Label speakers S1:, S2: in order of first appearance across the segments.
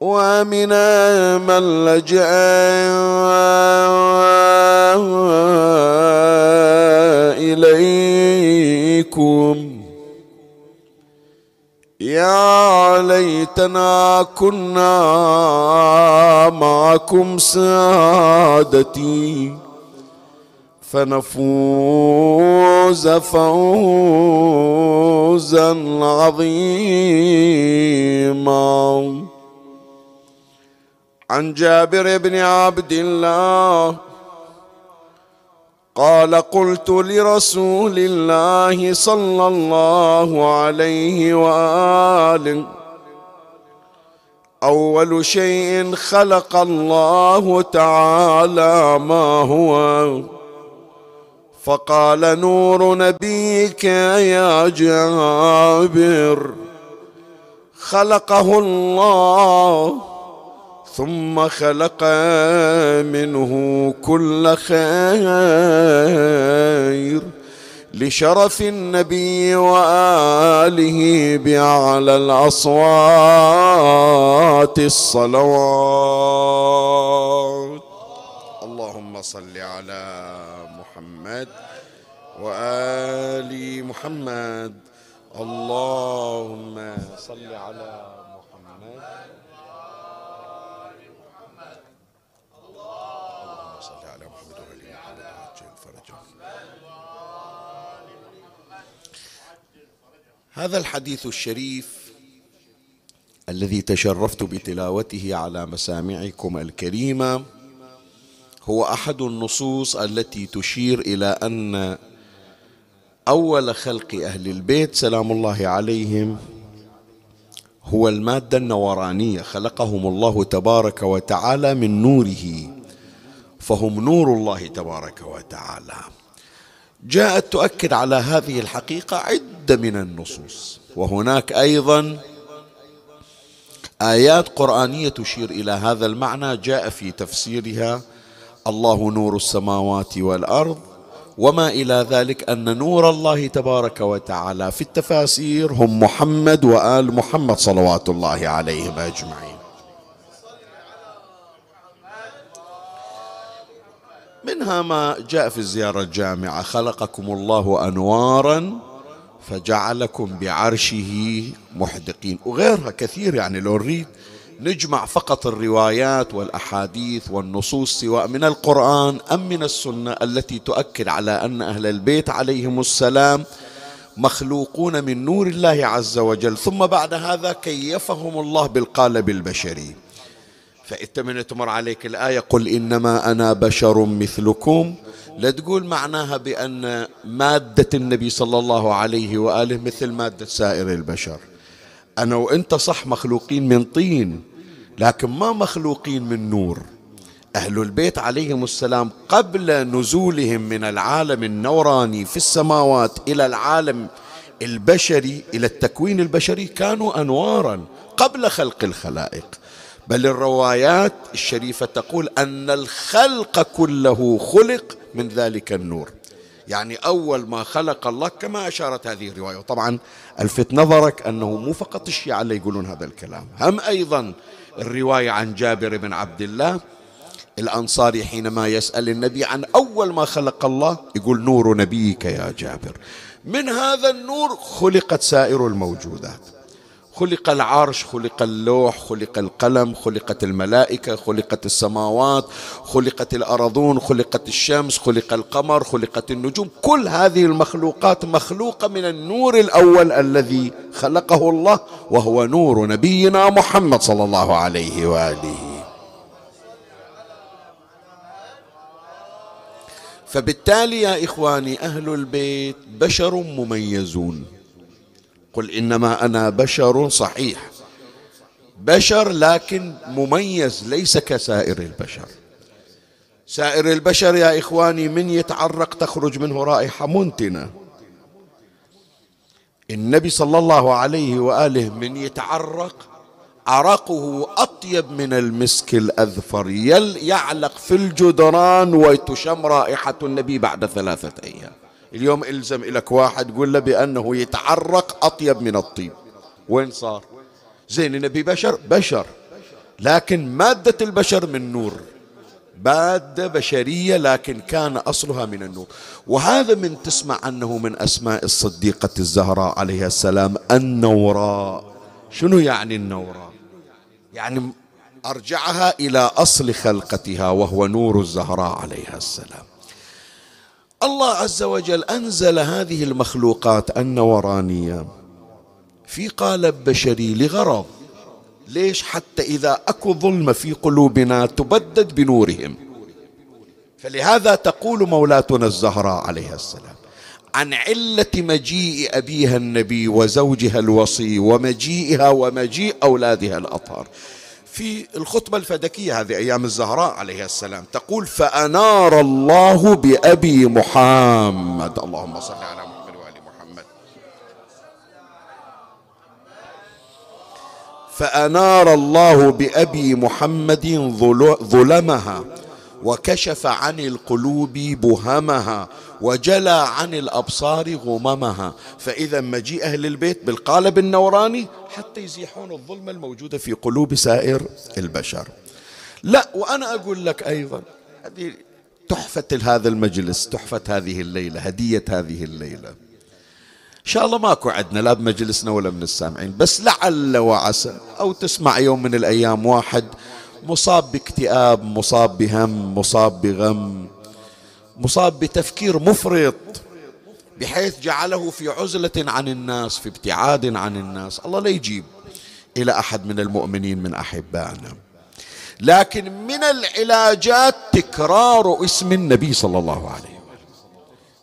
S1: ومن من لجأ إليكم. يا ليتنا كنا معكم سادتي فنفوز فوزا عظيما. عن جابر بن عبد الله قال قلت لرسول الله صلى الله عليه وآله أول شيء خلق الله تعالى ما هو؟ فقال نور نبيك يا جابر خلقه الله ثم خلق منه كل خير لشرف النبي وآله باعلى الأصوات الصلوات. اللهم صل على محمد وآل محمد. اللهم صل على هذا الحديث الشريف الذي تشرفت بتلاوته على مسامعكم الكريمة هو أحد النصوص التي تشير إلى أن أول خلق أهل البيت سلام الله عليهم هو المادة النورانية. خلقهم الله تبارك وتعالى من نوره فهم نور الله تبارك وتعالى. جاءت تؤكد على هذه الحقيقة عدة من النصوص. وهناك أيضا آيات قرآنية تشير إلى هذا المعنى جاء في تفسيرها الله نور السماوات والأرض وما إلى ذلك أن نور الله تبارك وتعالى في التفاسير هم محمد وآل محمد صلوات الله عليهم أجمعين. ما جاء في الزيارة الجامعة. خلقكم الله أنوارا فجعلكم بعرشه محدقين. وغيرها كثير يعني لو نريد نجمع فقط الروايات والأحاديث والنصوص سواء من القرآن أم من السنة التي تؤكد على أن أهل البيت عليهم السلام مخلوقون من نور الله عز وجل. ثم بعد هذا كيفهم الله بالقالب البشري. فإنت من تمر عليك الآية قل إنما أنا بشر مثلكم. لا تقول معناها بأن مادة النبي صلى الله عليه وآله مثل مادة سائر البشر. أنا وأنت صح مخلوقين من طين لكن ما مخلوقين من نور. أهل البيت عليهم السلام قبل نزولهم من العالم النوراني في السماوات إلى العالم البشري إلى التكوين البشري كانوا أنوارا قبل خلق الخلائق. بل الروايات الشريفة تقول أن الخلق كله خلق من ذلك النور. يعني أول ما خلق الله كما أشارت هذه الرواية. وطبعا ألفت نظرك أنه مو فقط الشيعة اللي يقولون هذا الكلام. هم أيضا الرواية عن جابر بن عبد الله. الأنصاري حينما يسأل النبي عن أول ما خلق الله يقول نور نبيك يا جابر. من هذا النور خلقت سائر الموجودات. خلق العرش خلق اللوح خلق القلم خلقت الملائكة خلقت السماوات خلقت الأرضون خلقت الشمس خلق القمر خلقت النجوم. كل هذه المخلوقات مخلوقة من النور الأول الذي خلقه الله وهو نور نبينا محمد صلى الله عليه وآله. فبالتالي يا إخواني أهل البيت بشر مميزون. قل إنما أنا بشر صحيح. بشر لكن مميز ليس كسائر البشر. سائر البشر يا إخواني من يتعرق تخرج منه رائحة منتنة. النبي صلى الله عليه وآله من يتعرق عرقه أطيب من المسك الأذفر. يعلق في الجدران وتشم رائحة النبي بعد ثلاثة أيام. اليوم إلزم لك واحد قول له بأنه يتعرق أطيب من الطيب. وين صار؟ زين النبي بشر؟ بشر. لكن مادة البشر من نور. مادة بشرية لكن كان أصلها من النور. وهذا من تسمع أنه من أسماء الصديقة الزهراء عليها السلام النوراء. شنو يعني النوراء؟ يعني أرجعها إلى أصل خلقتها وهو نور الزهراء عليها السلام. الله عز وجل أنزل هذه المخلوقات النورانية في قالب بشري لغرض. ليش؟ حتى إذا أكو ظلمه في قلوبنا تبدد بنورهم. فلهذا تقول مولاتنا الزهراء عليها السلام عن علة مجيء أبيها النبي وزوجها الوصي ومجيئها ومجيء أولادها الأطهار. في الخطبة الفدكية هذه أيام الزهراء عليه السلام تقول فأنار الله بأبي محمد. اللهم صل على محمد وآل محمد. فأنار الله بأبي محمد ظلمها. وكشف عن القلوب بهمها وجلى عن الأبصار غممها. فإذا مجيء أهل البيت بالقالب النوراني حتى يزيحون الظلمة الموجودة في قلوب سائر البشر. لا وأنا أقول لك أيضا هذه تحفة هذا المجلس تحفة هذه الليلة هدية هذه الليلة. إن شاء الله ماكو عندنا لا بمجلسنا ولا من السامعين بس لعل وعسى أو تسمع يوم من الأيام واحد مصاب باكتئاب مصاب بهم مصاب بغم مصاب بتفكير مفرط بحيث جعله في عزلة عن الناس في ابتعاد عن الناس. الله لا يجيب إلى أحد من المؤمنين من أحبائنا. لكن من العلاجات تكرار اسم النبي صلى الله عليه وسلم.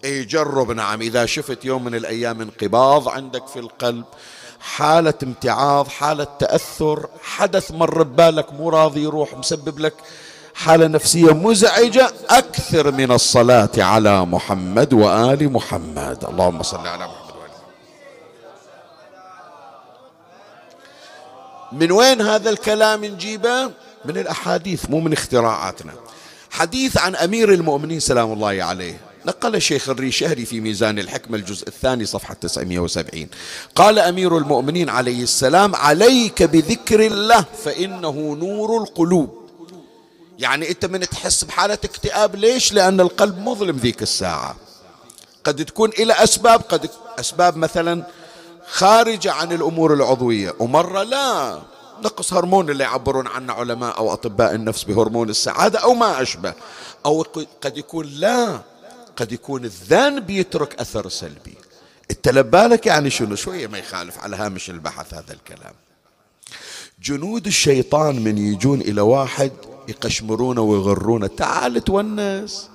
S1: إي جرب نعم إذا شفت يوم من الأيام انقباض عندك في القلب حالة امتعاض حالة تأثر حدث مر ببالك مو راضي يروح مسبب لك حالة نفسية مزعجة أكثر من الصلاة على محمد وآل محمد. اللهم صل على محمد وآل محمد. من وين هذا الكلام نجيبه؟ من الأحاديث مو من اختراعاتنا. حديث عن أمير المؤمنين سلام الله عليه. نقل الشيخ الريشهري في ميزان الحكمة الجزء الثاني صفحة 970 قال أمير المؤمنين عليه السلام عليك بذكر الله فإنه نور القلوب. يعني أنت من تحس بحالة اكتئاب ليش؟ لأن القلب مظلم ذيك الساعة. قد تكون إلى أسباب قد أسباب مثلا خارجة عن الأمور العضوية. ومرة لا نقص هرمون اللي يعبرون عنه علماء أو أطباء النفس بهرمون السعادة أو ما أشبه. أو قد يكون لا قد يكون الذنب يترك أثر سلبي. انت لبالك يعني شنو؟ شوية ما يخالف على هامش البحث هذا الكلام. جنود الشيطان من يجون إلى واحد يقشمرونه ويغرونه. تعال تونس.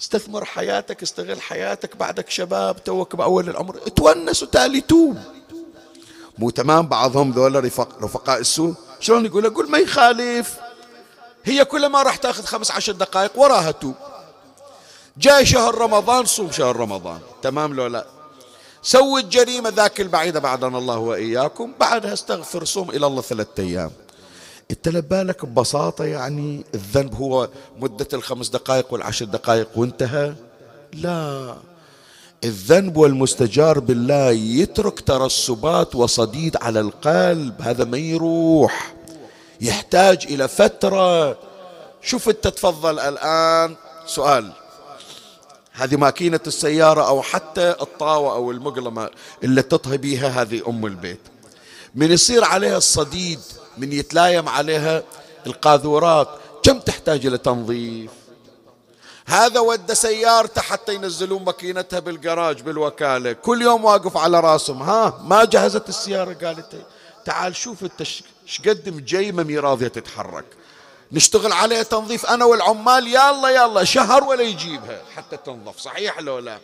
S1: استثمر حياتك استغل حياتك. بعدك شباب توك بأول العمر. تونس وتالي توب مو تمام؟ بعضهم ذولا رفق رفقاء السوء. شلون يقول؟ أقول ما يخالف. هي كل ما راح تأخذ خمس عشر دقائق وراها توب جاي شهر رمضان صوم شهر رمضان. تمام لو لا؟ سوي الجريمة ذاك البعيدة بعدنا الله وإياكم بعدها استغفر صوم إلى الله ثلاثة أيام. انت لبالك ببساطة يعني الذنب هو مدة الخمس دقائق والعشر دقائق وانتهى؟ لا. الذنب والمستجار بالله يترك ترسبات وصديد على القلب هذا ما يروح. يحتاج إلى فترة. شوف أنت تفضل الآن. سؤال. هذه ماكينة السيارة أو حتى الطاوة أو المقلمة اللي تطهي بيها هذه أم البيت. من يصير عليها الصديد من يتلايم عليها القاذورات. كم تحتاج إلى تنظيف؟ هذا ود سيارته حتى ينزلون ماكينتها بالجراج بالوكالة. كل يوم واقف على راسهم. ها ما جهزت السيارة؟ قالت تعال شوف انت إيش قد مجيمة مي راضية تتحرك. نشتغل عليها تنظيف أنا والعمال يلا يلا شهر ولا يجيبها حتى تنظف صحيح لو لا؟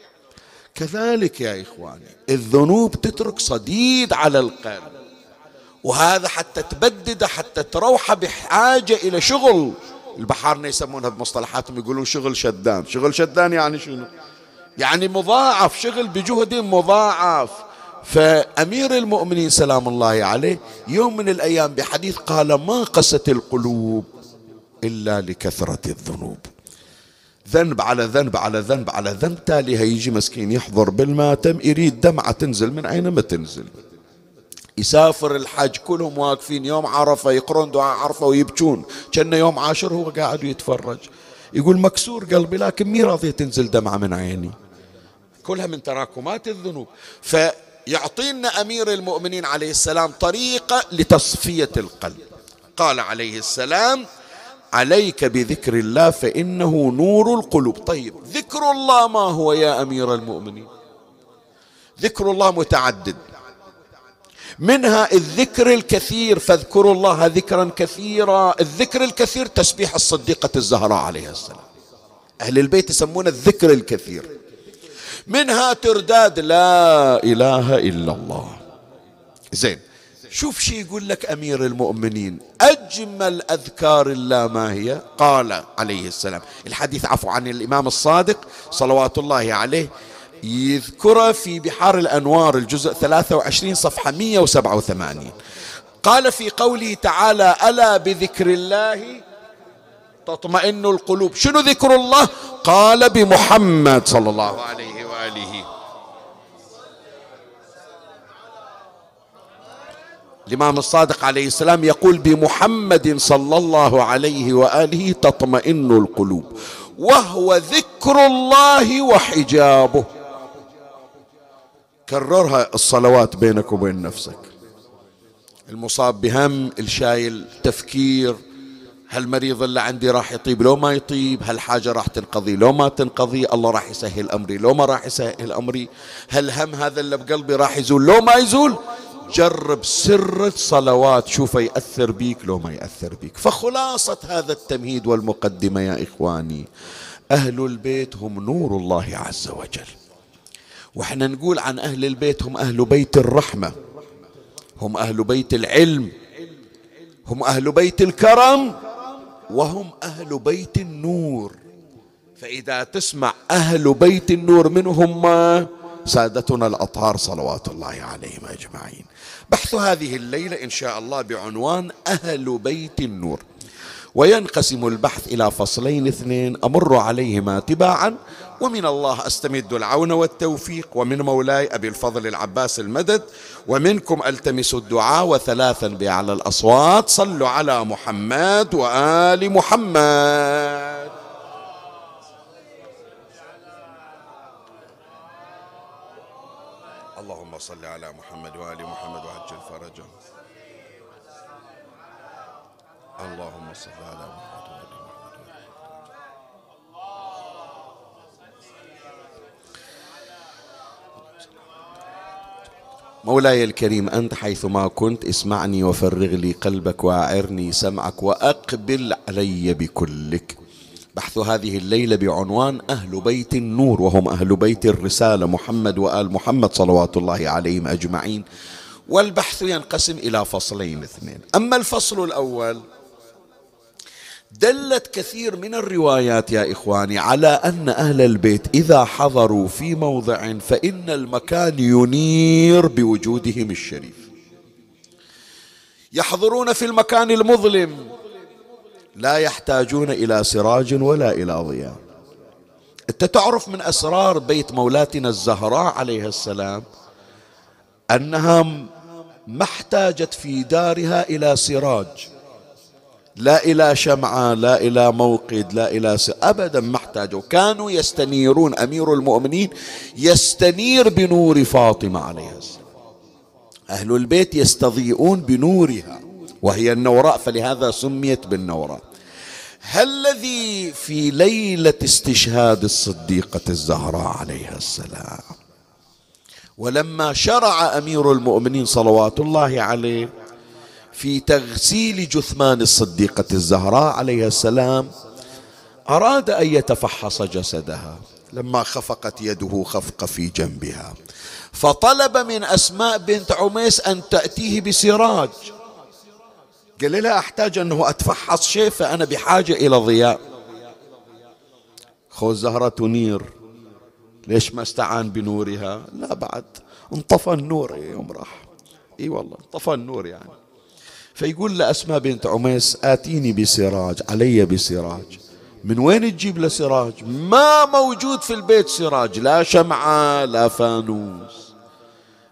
S1: كذلك يا إخواني الذنوب تترك صديد على القلب. وهذا حتى تبدد حتى تروح بحاجة إلى شغل. البحارنا يسمونها بمصطلحاتهم يقولون شغل شدان. شغل شدان يعني شنو؟ يعني مضاعف شغل بجهد مضاعف. فأمير المؤمنين سلام الله عليه يوم من الأيام بحديث قال ما قست القلوب إلا لكثرة الذنوب. ذنب على ذنب على ذنب على ذنب تالي هيجي مسكين يحضر بالماتم يريد دمعة تنزل من أين ما تنزل. يسافر الحج كلهم واقفين يوم عرفة يقرون دعاء عرفة ويبكون. كان يوم عاشر هو قاعد يتفرج. يقول مكسور قلبي لكن مي راضية تنزل دمعة من عيني. كلها من تراكمات الذنوب. فيعطينا أمير المؤمنين عليه السلام طريقة لتصفية القلب. قال عليه السلام عليك بذكر الله فإنه نور القلوب. طيب ذكر الله ما هو يا أمير المؤمنين؟ ذكر الله متعدد. منها الذكر الكثير فاذكروا الله ذكرا كثيرا. الذكر الكثير تسبيح الصديقة الزهراء عليها السلام. أهل البيت يسمونه الذكر الكثير. منها ترداد لا إله إلا الله. زين شوف شي يقول لك أمير المؤمنين أجمل أذكار الله ما هي؟ قال عليه السلام. الحديث عفوا عن الإمام الصادق صلوات الله عليه يذكره في بحار الأنوار الجزء 23 صفحة 187 قال في قوله تعالى ألا بذكر الله تطمئن القلوب. شنو ذكر الله؟ قال بمحمد صلى الله عليه وآله. الإمام الصادق عليه السلام يقول بمحمد صلى الله عليه وآله تطمئن القلوب وهو ذكر الله وحجابه. كررها الصلوات بينك وبين نفسك. المصاب بهم الشايل تفكير هل مريض اللي عندي راح يطيب؟ لو ما يطيب هل حاجة راح تنقضي؟ لو ما تنقضي الله راح يسهل أمري. لو ما راح يسهل أمري هل هم هذا اللي بقلبي راح يزول؟ لو ما يزول جرب سر الصلوات شوف يأثر بيك لو ما يأثر بيك. فخلاصة هذا التمهيد والمقدمة يا إخواني أهل البيت هم نور الله عز وجل. وإحنا نقول عن أهل البيت هم أهل بيت الرحمة هم أهل بيت العلم هم أهل بيت الكرم وهم أهل بيت النور. فإذا تسمع أهل بيت النور منهم سادتنا الأطهار صلوات الله عليهم أجمعين. بحث هذه الليلة إن شاء الله بعنوان أهل بيت النور. وينقسم البحث إلى فصلين اثنين أمر عليهما تباعا ومن الله أستمد العون والتوفيق ومن مولاي أبي الفضل العباس المدد ومنكم ألتمس الدعاء وثلاثا بأعلى الأصوات. صلوا على محمد وآل محمد. اللهم صل على محمد وآل محمد وعجل فرجه على محمد مولاي الكريم أنت حيثما كنت اسمعني وفرغ لي قلبك وأعرني سمعك وأقبل علي بكلك. بحث هذه الليلة بعنوان أهل بيت النور وهم أهل بيت الرسالة محمد وآل محمد صلوات الله عليهم أجمعين. والبحث ينقسم إلى فصلين اثنين. أما الفصل الأول دلت كثير من الروايات يا إخواني على أن أهل البيت إذا حضروا في موضع فإن المكان ينير بوجودهم الشريف. يحضرون في المكان المظلم. لا يحتاجون إلى سراج ولا إلى ضياء. أنت تعرف من أسرار بيت مولاتنا الزهراء عليها السلام أنها ما احتاجت في دارها إلى سراج. لا إلى شمعة لا إلى موقد لا إلى س... أبدا ما احتاجوا. كانوا يستنيرون أمير المؤمنين يستنير بنور فاطمة عليها السلام. أهل البيت يستضيئون بنورها وهي النوراء فلهذا سميت بالنوراء. هل الذي في ليلة استشهاد الصديقة الزهراء عليها السلام. ولما شرع أمير المؤمنين صلوات الله عليه في تغسيل جثمان الصديقة الزهراء عليها السلام أراد أن يتفحص جسدها. لما خفقت يده خفقة في جنبها. فطلب من أسماء بنت عميس أن تأتيه بسراج. قال لها أحتاج أنه أتفحص شيء فأنا بحاجة إلى ضياء. خو الزهرة تنير ليش ما استعان بنورها؟ لا بعد. انطفى النور يوم راح. إي والله انطفى النور يعني. فيقول لأسماء بنت عميس آتيني بسراج علي بسراج. من وين تجيب له سراج؟ ما موجود في البيت سراج لا شمعة لا فانوس.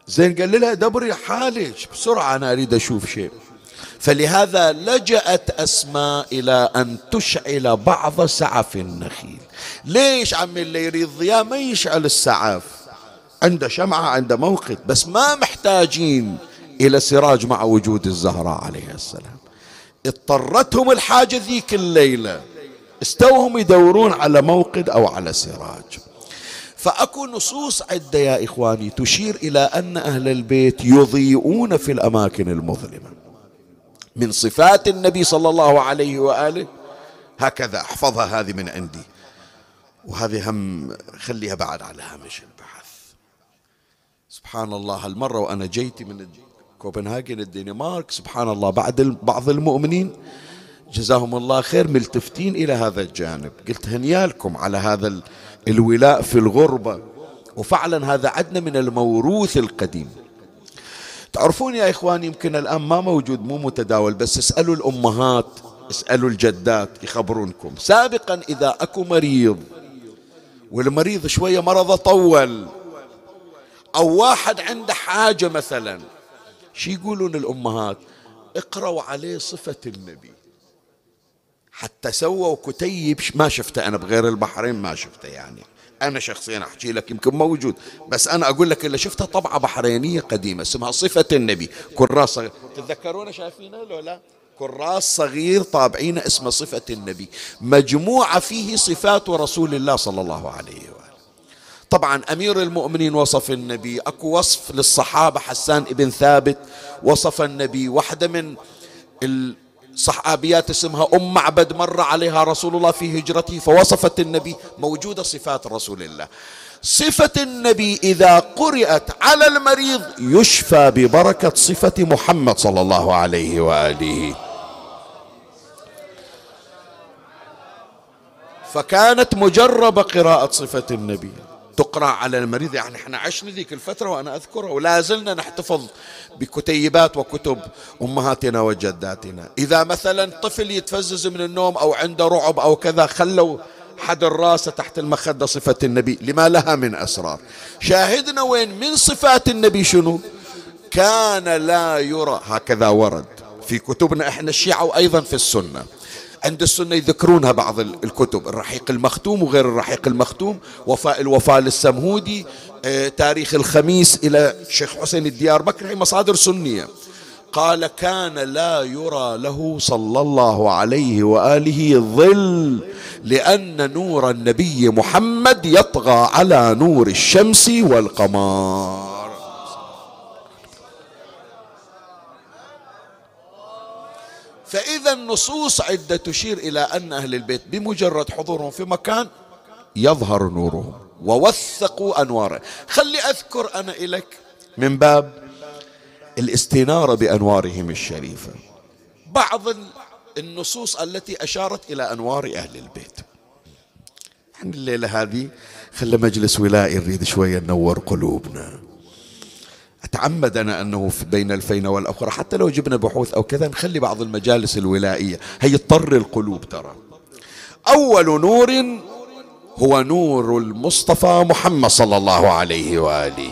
S1: زين قال لها دبري حالك بسرعة أنا أريد أشوف شيء. فلهذا لجأت أسماء إلى أن تشعل بعض سعف النخيل. ليش عمي اللي يريد ضياء ما يشعل السعف؟ عنده شمعة عنده موقد بس ما محتاجين. إلى سراج مع وجود الزهراء عليها السلام. اضطرتهم الحاجة ذيك الليلة استوهم يدورون على موقد أو على سراج. فأكو نصوص عدة يا إخواني تشير إلى أن أهل البيت يضيئون في الأماكن المظلمة. من صفات النبي صلى الله عليه وآله هكذا احفظها هذه من عندي. وهذه هم خليها بعد على هامش البحث. سبحان الله هالمرة وأنا جيتي من كوبنهاجن الدنمارك سبحان الله بعد بعض المؤمنين جزاهم الله خير ملتفتين إلى هذا الجانب. قلت هنيالكم على هذا الولاء في الغربة وفعلا هذا عدنا من الموروث القديم. تعرفون يا إخوان يمكن الآن ما موجود مو متداول بس اسألوا الأمهات اسألوا الجدات يخبرونكم. سابقا إذا أكو مريض والمريض شوية مرضه طول أو واحد عنده حاجة مثلا شي يقولون الأمهات اقرأوا عليه صفة النبي. حتى سووا كتيب ما شفته أنا بغير البحرين ما شفته يعني. أنا شخصيا أحكي لك يمكن موجود بس أنا أقول لك اللي شفتها طبعة بحرينية قديمة اسمها صفة النبي. كراس تتذكرون شايفينها لو لا؟ كراس صغير طابعين اسمه صفة النبي. مجموعة فيه صفات رسول الله صلى الله عليه وآله طبعا أمير المؤمنين وصف النبي أكو وصف للصحابة حسان ابن ثابت وصف النبي واحدة من صحابيات اسمها أم معبد مر عليها رسول الله في هجرته فوصفت النبي موجودة صفات رسول الله. صفة النبي إذا قرأت على المريض يشفى ببركة صفة محمد صلى الله عليه وآله. فكانت مجربة قراءة صفة النبي. تقرأ على المريض يعني إحنا عشنا ذيك الفترة وأنا أذكرها ولا زلنا نحتفظ بكتيبات وكتب أمهاتنا وجداتنا. إذا مثلا طفل يتفزز من النوم أو عنده رعب أو كذا خلوا حد الراس تحت المخدة صفة النبي لما لها من أسرار. شاهدنا وين؟ من صفات النبي شنو؟ كان لا يرى. هكذا ورد في كتبنا إحنا الشيعة وأيضا في السنة. عند السنة يذكرونها بعض الكتب الرحيق المختوم وغير الرحيق المختوم وفاء الوفاء للسمهودي آه، تاريخ الخميس إلى الشيخ حسين الديار بكر هي مصادر سنية. قال كان لا يرى له صلى الله عليه وآله ظل لأن نور النبي محمد يطغى على نور الشمس والقمر. فإذا النصوص عدة تشير إلى أن أهل البيت بمجرد حضورهم في مكان يظهر نورهم ووثقوا أنواره. خلي أذكر أنا إليك من باب الاستنارة بأنوارهم الشريفة. بعض النصوص التي أشارت إلى أنوار أهل البيت. يعني الليلة هذه خلى مجلس ولائي نريد شوية ننور قلوبنا. أتعمد أنا أنه بين الفينة والأخرى. حتى لو جبنا بحوث أو كذا نخلي بعض المجالس الولائية. هي تضر القلوب ترى. أول نور هو نور المصطفى محمد صلى الله عليه وآله.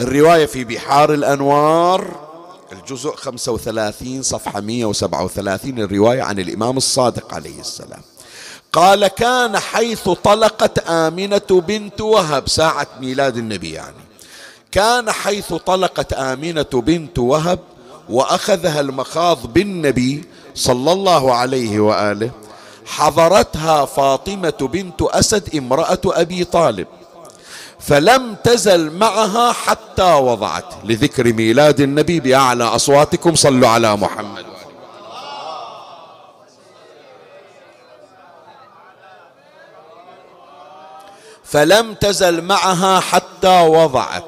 S1: الرواية في بحار الأنوار الجزء 35 صفحة 137 الرواية عن الإمام الصادق عليه السلام. قال كان حيث طلقت آمنة بنت وهب. ساعة ميلاد النبي يعني. كان حيث طلقت آمنة بنت وهب وأخذها المخاض بالنبي صلى الله عليه وآله حضرتها فاطمة بنت أسد امرأة أبي طالب فلم تزل معها حتى وضعت. لذكر ميلاد النبي بأعلى أصواتكم صلوا على محمد. فلم تزل معها حتى وضعت.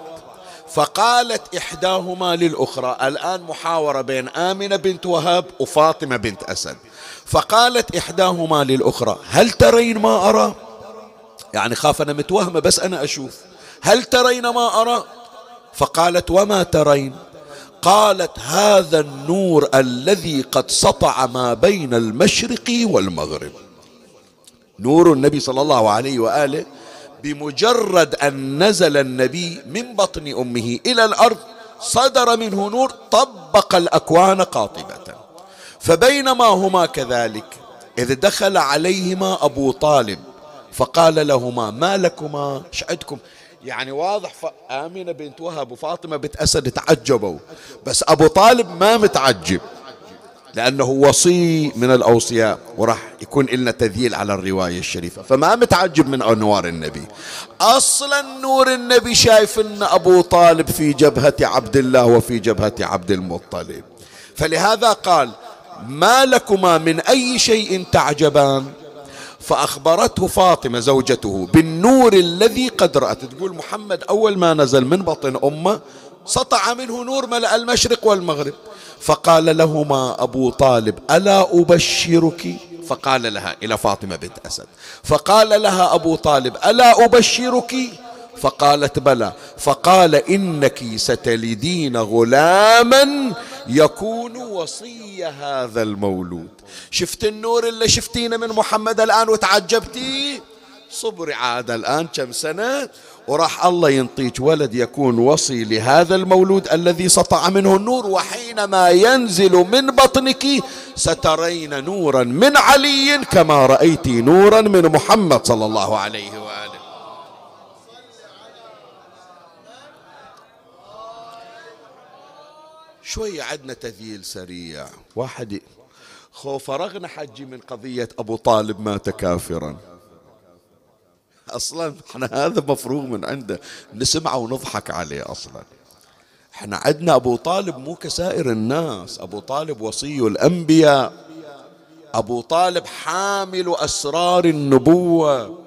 S1: فقالت إحداهما للأخرى الآن محاورة بين آمنة بنت وهب وفاطمة بنت أسد. فقالت إحداهما للأخرى هل ترين ما أرى؟ يعني خاف أنا متوهمة بس أنا أشوف. هل ترين ما أرى؟ فقالت وما ترين؟ قالت هذا النور الذي قد سطع ما بين المشرق والمغرب. نور النبي صلى الله عليه وآله بمجرد أن نزل النبي من بطن أمه إلى الأرض صدر منه نور طبق الأكوان قاطبة. فبينما هما كذلك إذ دخل عليهما أبو طالب فقال لهما ما لكما؟ إيش عندكم يعني واضح آمنة بنت وهب وفاطمة بنت أسد تعجبوا بس أبو طالب ما متعجب. لأنه وصي من الأوصياء وراح يكون لنا تذييل على الرواية الشريفة. فما متعجب من أنوار النبي. أصلا نور النبي شايف أن أبو طالب في جبهة عبد الله وفي جبهة عبد المطلب. فلهذا قال ما لكما من أي شيء تعجبان؟ فأخبرته فاطمة زوجته بالنور الذي قد رأت. تقول محمد أول ما نزل من بطن أمه سطع منه نور ملأ المشرق والمغرب. فقال لهما أبو طالب ألا أبشرك? فقال لها إلى فاطمة بنت أسد فقال لها أبو طالب ألا أبشرك? فقالت بلى. فقال إنك ستلدين غلاما يكون وصي هذا المولود. شفت النور اللي شفتينه من محمد الآن وتعجبتي؟ صبري عاد الآن كم سنة وراح الله ينطيك ولد يكون وصي لهذا المولود الذي سطع منه النور وحينما ينزل من بطنك سترين نورا من علي كما رأيت نورا من محمد صلى الله عليه وآله. شوية عدنا تذييل سريع. واحد خو فرغنا حجي من قضية أبو طالب مات كافرا. أصلا إحنا هذا مفروغ من عنده. نسمعه ونضحك عليه أصلا. إحنا عندنا أبو طالب مو كسائر الناس. أبو طالب وصي الأنبياء. أبو طالب حامل أسرار النبوة.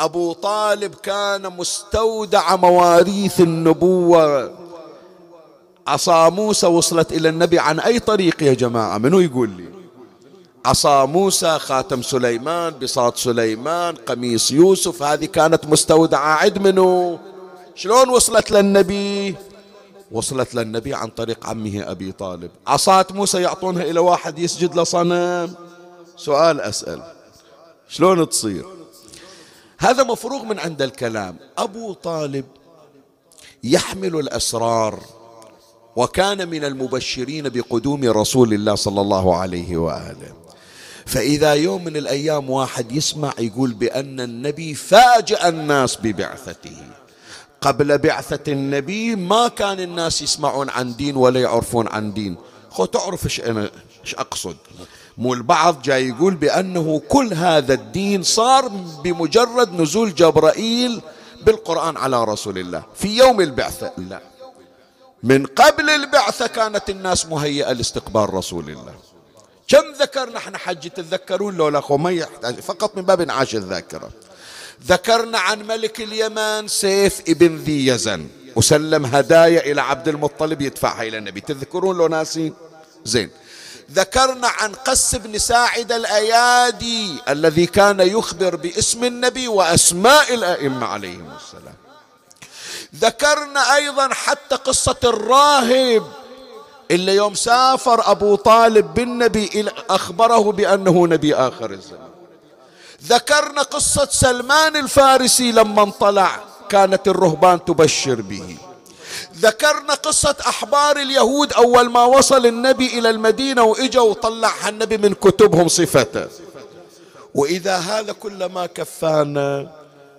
S1: أبو طالب كان مستودع مواريث النبوة. عصا موسى وصلت إلى النبي عن أي طريق يا جماعة؟ منو يقول لي؟ عصا موسى خاتم سليمان بساط سليمان قميص يوسف هذه كانت مستودعة عد منو؟ شلون وصلت للنبي؟ وصلت للنبي عن طريق عمه أبي طالب. عصاة موسى يعطونها إلى واحد يسجد لصنم سؤال أسأل. شلون تصير؟ هذا مفروغ من عند الكلام. أبو طالب يحمل الأسرار وكان من المبشرين بقدوم رسول الله صلى الله عليه وآله. فإذا يوم من الأيام واحد يسمع يقول بأن النبي فاجأ الناس ببعثته. قبل بعثة النبي ما كان الناس يسمعون عن دين ولا يعرفون عن دين. خو تعرف إيش أنا إيش أقصد؟ مو البعض جاي يقول بأنه كل هذا الدين صار بمجرد نزول جبرائيل بالقرآن على رسول الله في يوم البعثة. لا. من قبل البعثة كانت الناس مهيئة لاستقبال رسول الله. كم ذكرنا إحنا حج تتذكرون لولا يحتاج فقط من باب انعاش الذاكرة. ذكرنا عن ملك اليمن سيف ابن ذي يزن. وسلم هدايا إلى عبد المطلب يدفعها إلى النبي. تذكرون لو ناسين؟ زين. ذكرنا عن قس بن ساعد الأيادي الذي كان يخبر باسم النبي وأسماء الأئمة عليهم السلام. ذكرنا أيضا حتى قصة الراهب. إلا يوم سافر أبو طالب بالنبي أخبره بأنه نبي آخر الزمان. ذكرنا قصة سلمان الفارسي لما انطلع كانت الرهبان تبشر به. ذكرنا قصة أحبار اليهود أول ما وصل النبي إلى المدينة وإجا وطلعها النبي من كتبهم صفته. وإذا هذا كل ما كفانا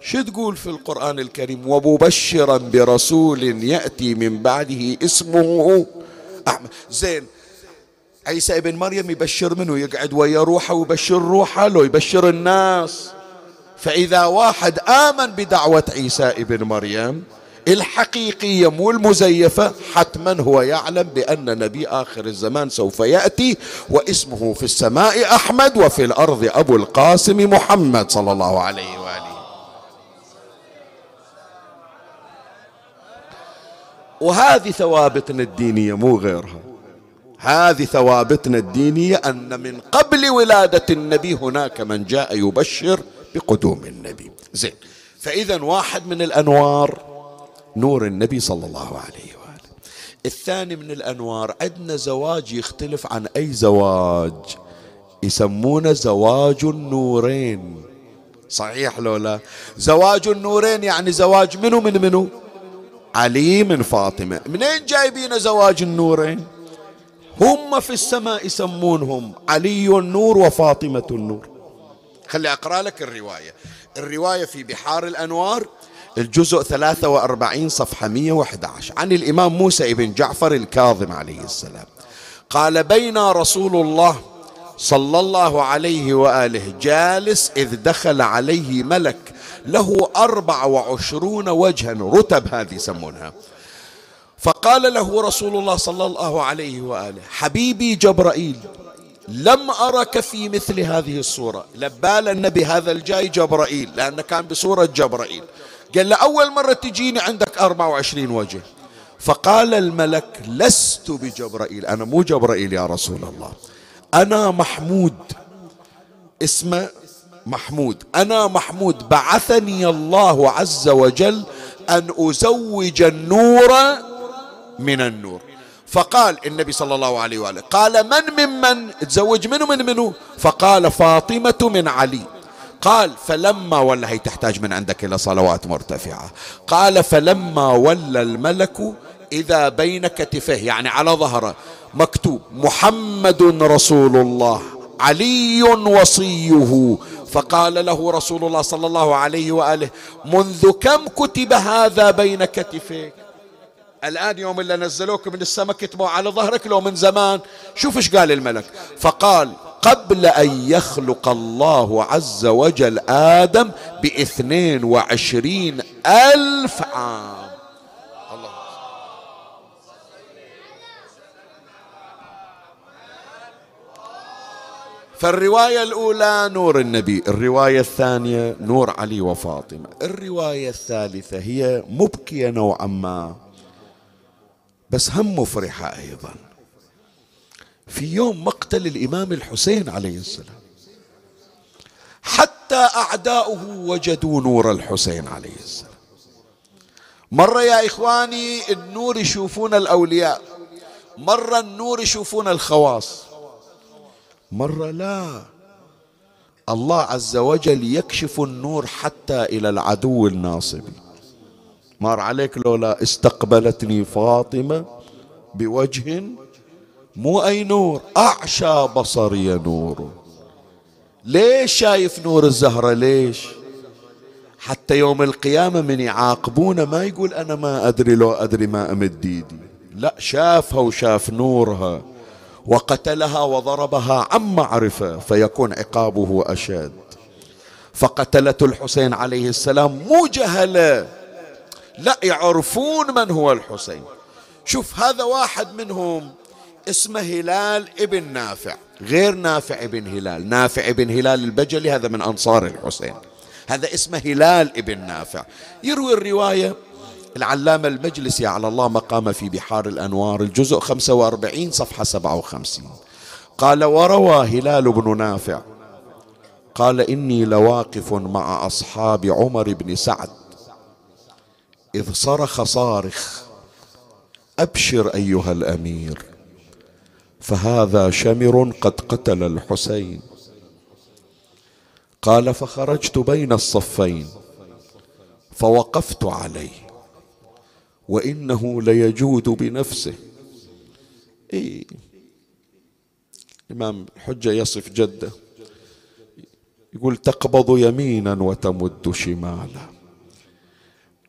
S1: شو تقول في القرآن الكريم؟ ومبشرا برسول يأتي من بعده اسمه أحمد زين. عيسى ابن مريم يبشر منه يقعد ويا روحه ويبشر روحه لو يبشر الناس. فإذا واحد آمن بدعوة عيسى ابن مريم الحقيقية مو المزيفة حتما هو يعلم بأن نبي آخر الزمان سوف يأتي واسمه في السماء أحمد وفي الأرض أبو القاسم محمد صلى الله عليه وآله وهذه ثوابتنا الدينية مو غيرها. هذه ثوابتنا الدينية أن من قبل ولادة النبي هناك من جاء يبشر بقدوم النبي. زين. فإذا واحد من الأنوار نور النبي صلى الله عليه وآله. الثاني من الأنوار عندنا زواج يختلف عن أي زواج. يسمونه زواج النورين. صحيح لو لا؟ زواج النورين يعني زواج منو من منو؟ علي من فاطمة. منين جايبين زواج النورين؟ هم في السماء يسمونهم علي النور وفاطمة النور. خلي أقرأ لك الرواية. الرواية في بحار الأنوار الجزء 43 صفحة 111 عن الإمام موسى بن جعفر الكاظم عليه السلام. قال بين رسول الله صلى الله عليه وآله جالس إذ دخل عليه ملك له أربع وعشرون وجها رتب هذه يسمونها. فقال له رسول الله صلى الله عليه وآله حبيبي جبرائيل لم أرك في مثل هذه الصورة. لبال النبي هذا الجاي جبرائيل لأنه كان بصورة جبرائيل. قال له أول مرة تجيني عندك 24 وجه. فقال الملك لست بجبرائيل أنا مو جبرائيل يا رسول الله أنا محمود. اسمه محمود. أنا محمود بعثني الله عز وجل أن أزوج النور من النور. فقال النبي صلى الله عليه وآله قال من ممن تزوج منه من منه فقال فاطمة من علي. قال فلما ولا هي تحتاج من عندك إلى صلوات مرتفعة. قال فلما ولى الملك إذا بين كتفيه يعني على ظهره مكتوب محمد رسول الله. علي وصيه. فقال له رسول الله صلى الله عليه وآله منذ كم كتب هذا بين كتفيك؟ الآن يوم اللي نزلوك من السماء كتبوا على ظهرك لو من زمان. شوف إيش قال الملك. فقال قبل أن يخلق الله عز وجل آدم بإثنين وعشرين ألف عام. فالرواية الأولى نور النبي الرواية الثانية نور علي وفاطمة الرواية الثالثة هي مبكية نوعا ما بس هم مفرحة أيضا. في يوم مقتل الإمام الحسين عليه السلام حتى أعداؤه وجدوا نور الحسين عليه السلام. مرة يا إخواني النور يشوفون الأولياء مرة النور يشوفون الخواص. مرة لا. الله عز وجل يكشف النور حتى إلى العدو الناصبي مار عليك لولا استقبلتني فاطمة بوجه مو أي نور أعشى بصري نور. ليش شايف نور الزهرة؟ ليش؟ حتى يوم القيامة من يعاقبونه ما يقول أنا ما أدري لو أدري ما أمد ايدي لا شافها وشاف نورها. وقتلها وضربها عن معرفة فيكون عقابه أشد. فقتلته الحسين عليه السلام مو جهلة. لا يعرفون من هو الحسين. شوف هذا واحد منهم اسمه هلال ابن نافع غير نافع ابن هلال. نافع ابن هلال البجلي هذا من أنصار الحسين. هذا اسمه هلال ابن نافع. يروي الرواية العلامة المجلسي على الله مقام في بحار الأنوار الجزء 45 صفحة 57 قال وروى هلال بن نافع قال إني لواقف مع أصحاب عمر بن سعد إذ صرخ صارخ أبشر أيها الأمير فهذا شمر قد قتل الحسين. قال فخرجت بين الصفين فوقفت عليه وإنه ليجود بنفسه. إيه الامام الحجه يصف جده. يقول تقبض يمينا وتمد شمالا.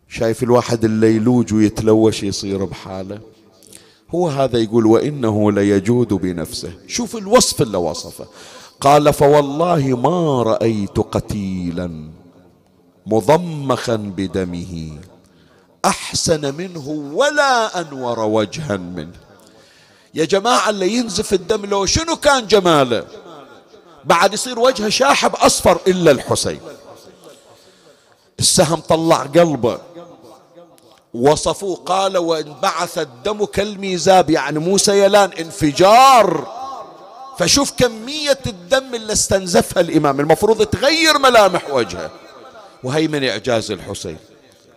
S1: شايف الواحد اللي يلوج ويتلوش يصير بحاله. هو هذا يقول وإنه ليجود بنفسه. شوف الوصف اللي وصفه. قال فوالله ما رأيت قتيلا مضمخا بدمه. أحسن منه ولا أنور وجها منه. يا جماعة اللي ينزف الدم لو شنو كان جماله؟ بعد يصير وجهه شاحب أصفر إلا الحسين. السهم طلع قلبه. وصفوه قال وانبعث الدم كالميزاب يعني مو سيلان انفجار. فشوف كمية الدم اللي استنزفها الإمام. المفروض تغير ملامح وجهه. وهي من إعجاز الحسين.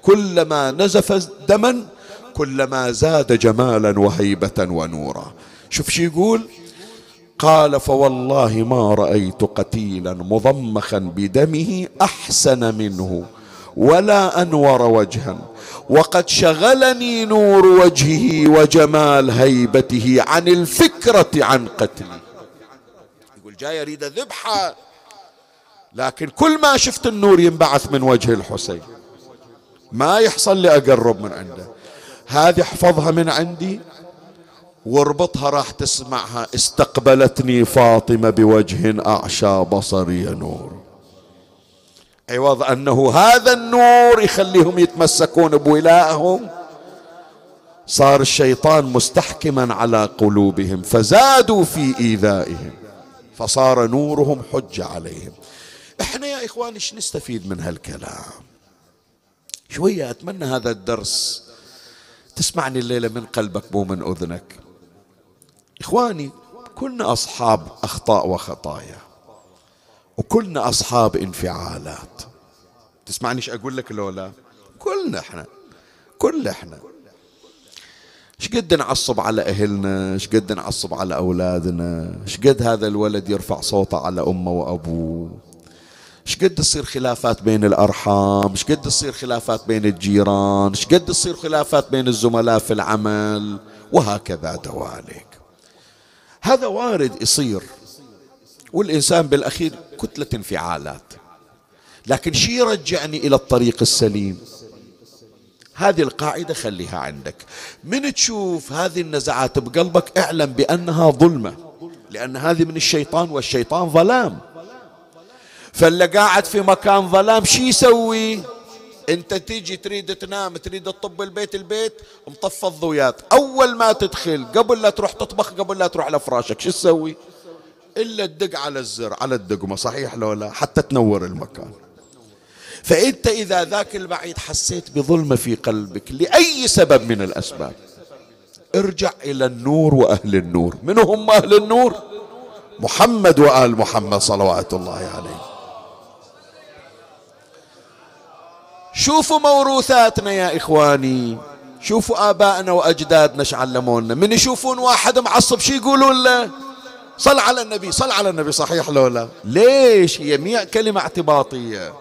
S1: كلما نزف دما كلما زاد جمالا وهيبة ونورا. شوف شو يقول؟ قال فوالله ما رأيت قتيلا مضمخا بدمه أحسن منه ولا أنور وجها. وقد شغلني نور وجهه وجمال هيبته عن الفكرة عن قتلي. يقول جاي أريد ذبحة لكن كل ما شفت النور ينبعث من وجه الحسين. ما يحصل لي أقرب من عنده. هذه احفظها من عندي واربطها راح تسمعها. استقبلتني فاطمة بوجه أعشى بصري نور. عوض أنه هذا النور يخليهم يتمسكون بولائهم صار الشيطان مستحكما على قلوبهم فزادوا في إيذائهم فصار نورهم حجة عليهم. إحنا يا إخواني إيش نستفيد من هالكلام؟ شوية أتمنى هذا الدرس. تسمعني الليلة من قلبك مو من أذنك. إخواني كلنا أصحاب أخطاء وخطايا وكلنا أصحاب انفعالات. تسمعني أقول لك لولا؟ كلنا إحنا كلنا إحنا. إيش قد نعصب على أهلنا؟ إيش قد نعصب على أولادنا؟ إيش قد هذا الولد يرفع صوته على أمه وأبوه؟ إيش قد تصير خلافات بين الأرحام إيش قد تصير خلافات بين الجيران إيش قد تصير خلافات بين الزملاء في العمل وهكذا دواليك هذا وارد يصير والإنسان بالأخير كتلة انفعالات. لكن شي يرجعني إلى الطريق السليم؟ هذه القاعدة خليها عندك. من تشوف هذه النزعات بقلبك اعلم بأنها ظلمة لأن هذه من الشيطان والشيطان ظلام. فاللي قاعد في مكان ظلام شي يسوي؟ انت تيجي تريد تنام تريد تطب البيت البيت مطفى الضويات. أول ما تدخل قبل لا تروح تطبخ قبل لا تروح لفراشك شو تسوي؟ إلا تدق على الزر على الدقمة صحيح لو لا حتى تنور المكان. فأنت إذا ذاك البعيد حسيت بظلمه في قلبك لأي سبب من الأسباب. ارجع إلى النور وأهل النور. من هم أهل النور؟ محمد وآل محمد صلوات الله عليه. شوفوا موروثاتنا يا إخواني. شوفوا آبائنا وأجدادنا إيش علمونا. من يشوفون واحد معصب شي يقولون له؟ صل على النبي صل على النبي صحيح لو لا؟ ليش هي كلمة اعتباطية؟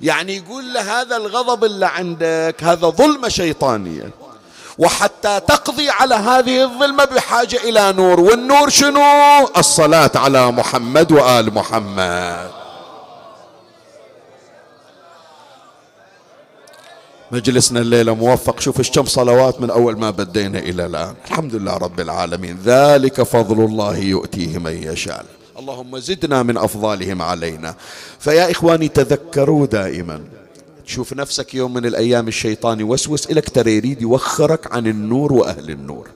S1: يعني يقول له هذا الغضب اللي عندك هذا ظلمة شيطانية. وحتى تقضي على هذه الظلمة بحاجة إلى نور. والنور شنو؟ الصلاة على محمد وآل محمد. مجلسنا الليلة موفق. شوف كم صلوات من أول ما بدينا إلى الآن. الحمد لله رب العالمين. ذلك فضل الله يؤتيه من يشاء. اللهم زدنا من أفضالهم علينا. فيا إخواني تذكروا دائما. تشوف نفسك يوم من الأيام الشيطان يوسوس لك ترى يريد يوخرك عن النور وأهل النور.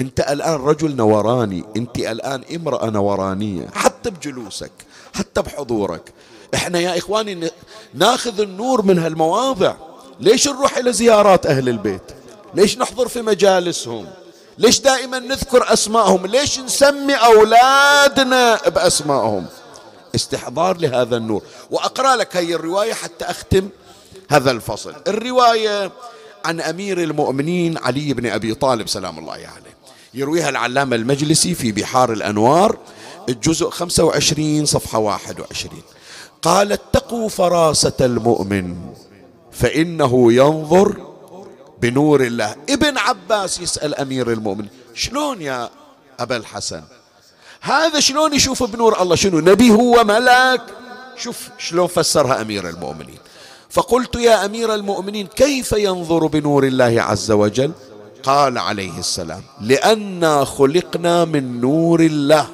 S1: أنت الآن رجل نوراني. أنت الآن امرأة نورانية. حتى بجلوسك حتى بحضورك. إحنا يا إخواني ناخذ النور من هالمواضع. ليش نروح إلى زيارات أهل البيت؟ ليش نحضر في مجالسهم؟ ليش دائما نذكر أسماءهم؟ ليش نسمي أولادنا بأسمائهم استحضار لهذا النور. وأقرأ لك هي الرواية حتى أختم هذا الفصل. الرواية عن أمير المؤمنين علي بن أبي طالب سلام الله عليه. يرويها العلامة المجلسي في بحار الأنوار الجزء 25 صفحة 21 قال اتقوا فراسة المؤمن. فإنه ينظر بنور الله. ابن عباس يسأل أمير المؤمن شلون يا أبا الحسن؟ هذا شلون يشوف بنور الله؟ شنو نبي هو ملاك شوف شلون فسرها أمير المؤمنين. فقلت يا أمير المؤمنين كيف ينظر بنور الله عز وجل؟ قال عليه السلام لأنا خلقنا من نور الله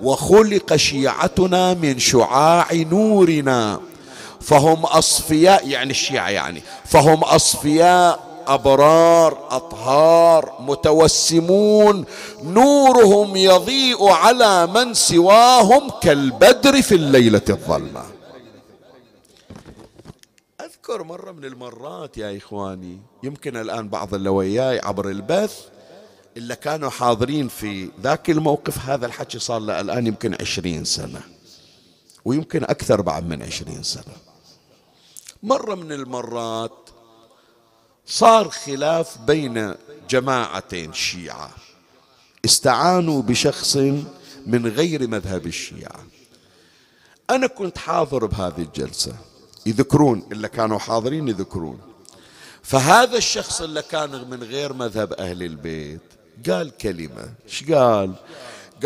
S1: وخلق شيعتنا من شعاع نورنا. فهم أصفياء يعني الشيعة يعني. فهم أصفياء أبرار أطهار متوسمون. نورهم يضيء على من سواهم كالبدر في الليلة الظلمة. أذكر مرة من المرات يا إخواني يمكن الآن بعض اللي وياي عبر البث إلا كانوا حاضرين في ذاك الموقف هذا الحكي صار له الآن يمكن عشرين سنة ويمكن أكثر بعد من عشرين سنة. مرة من المرات صار خلاف بين جماعتين شيعة. استعانوا بشخص من غير مذهب الشيعة. أنا كنت حاضر بهذه الجلسة. يذكرون اللي كانوا حاضرين يذكرون. فهذا الشخص اللي كان من غير مذهب أهل البيت قال كلمة. إيش قال؟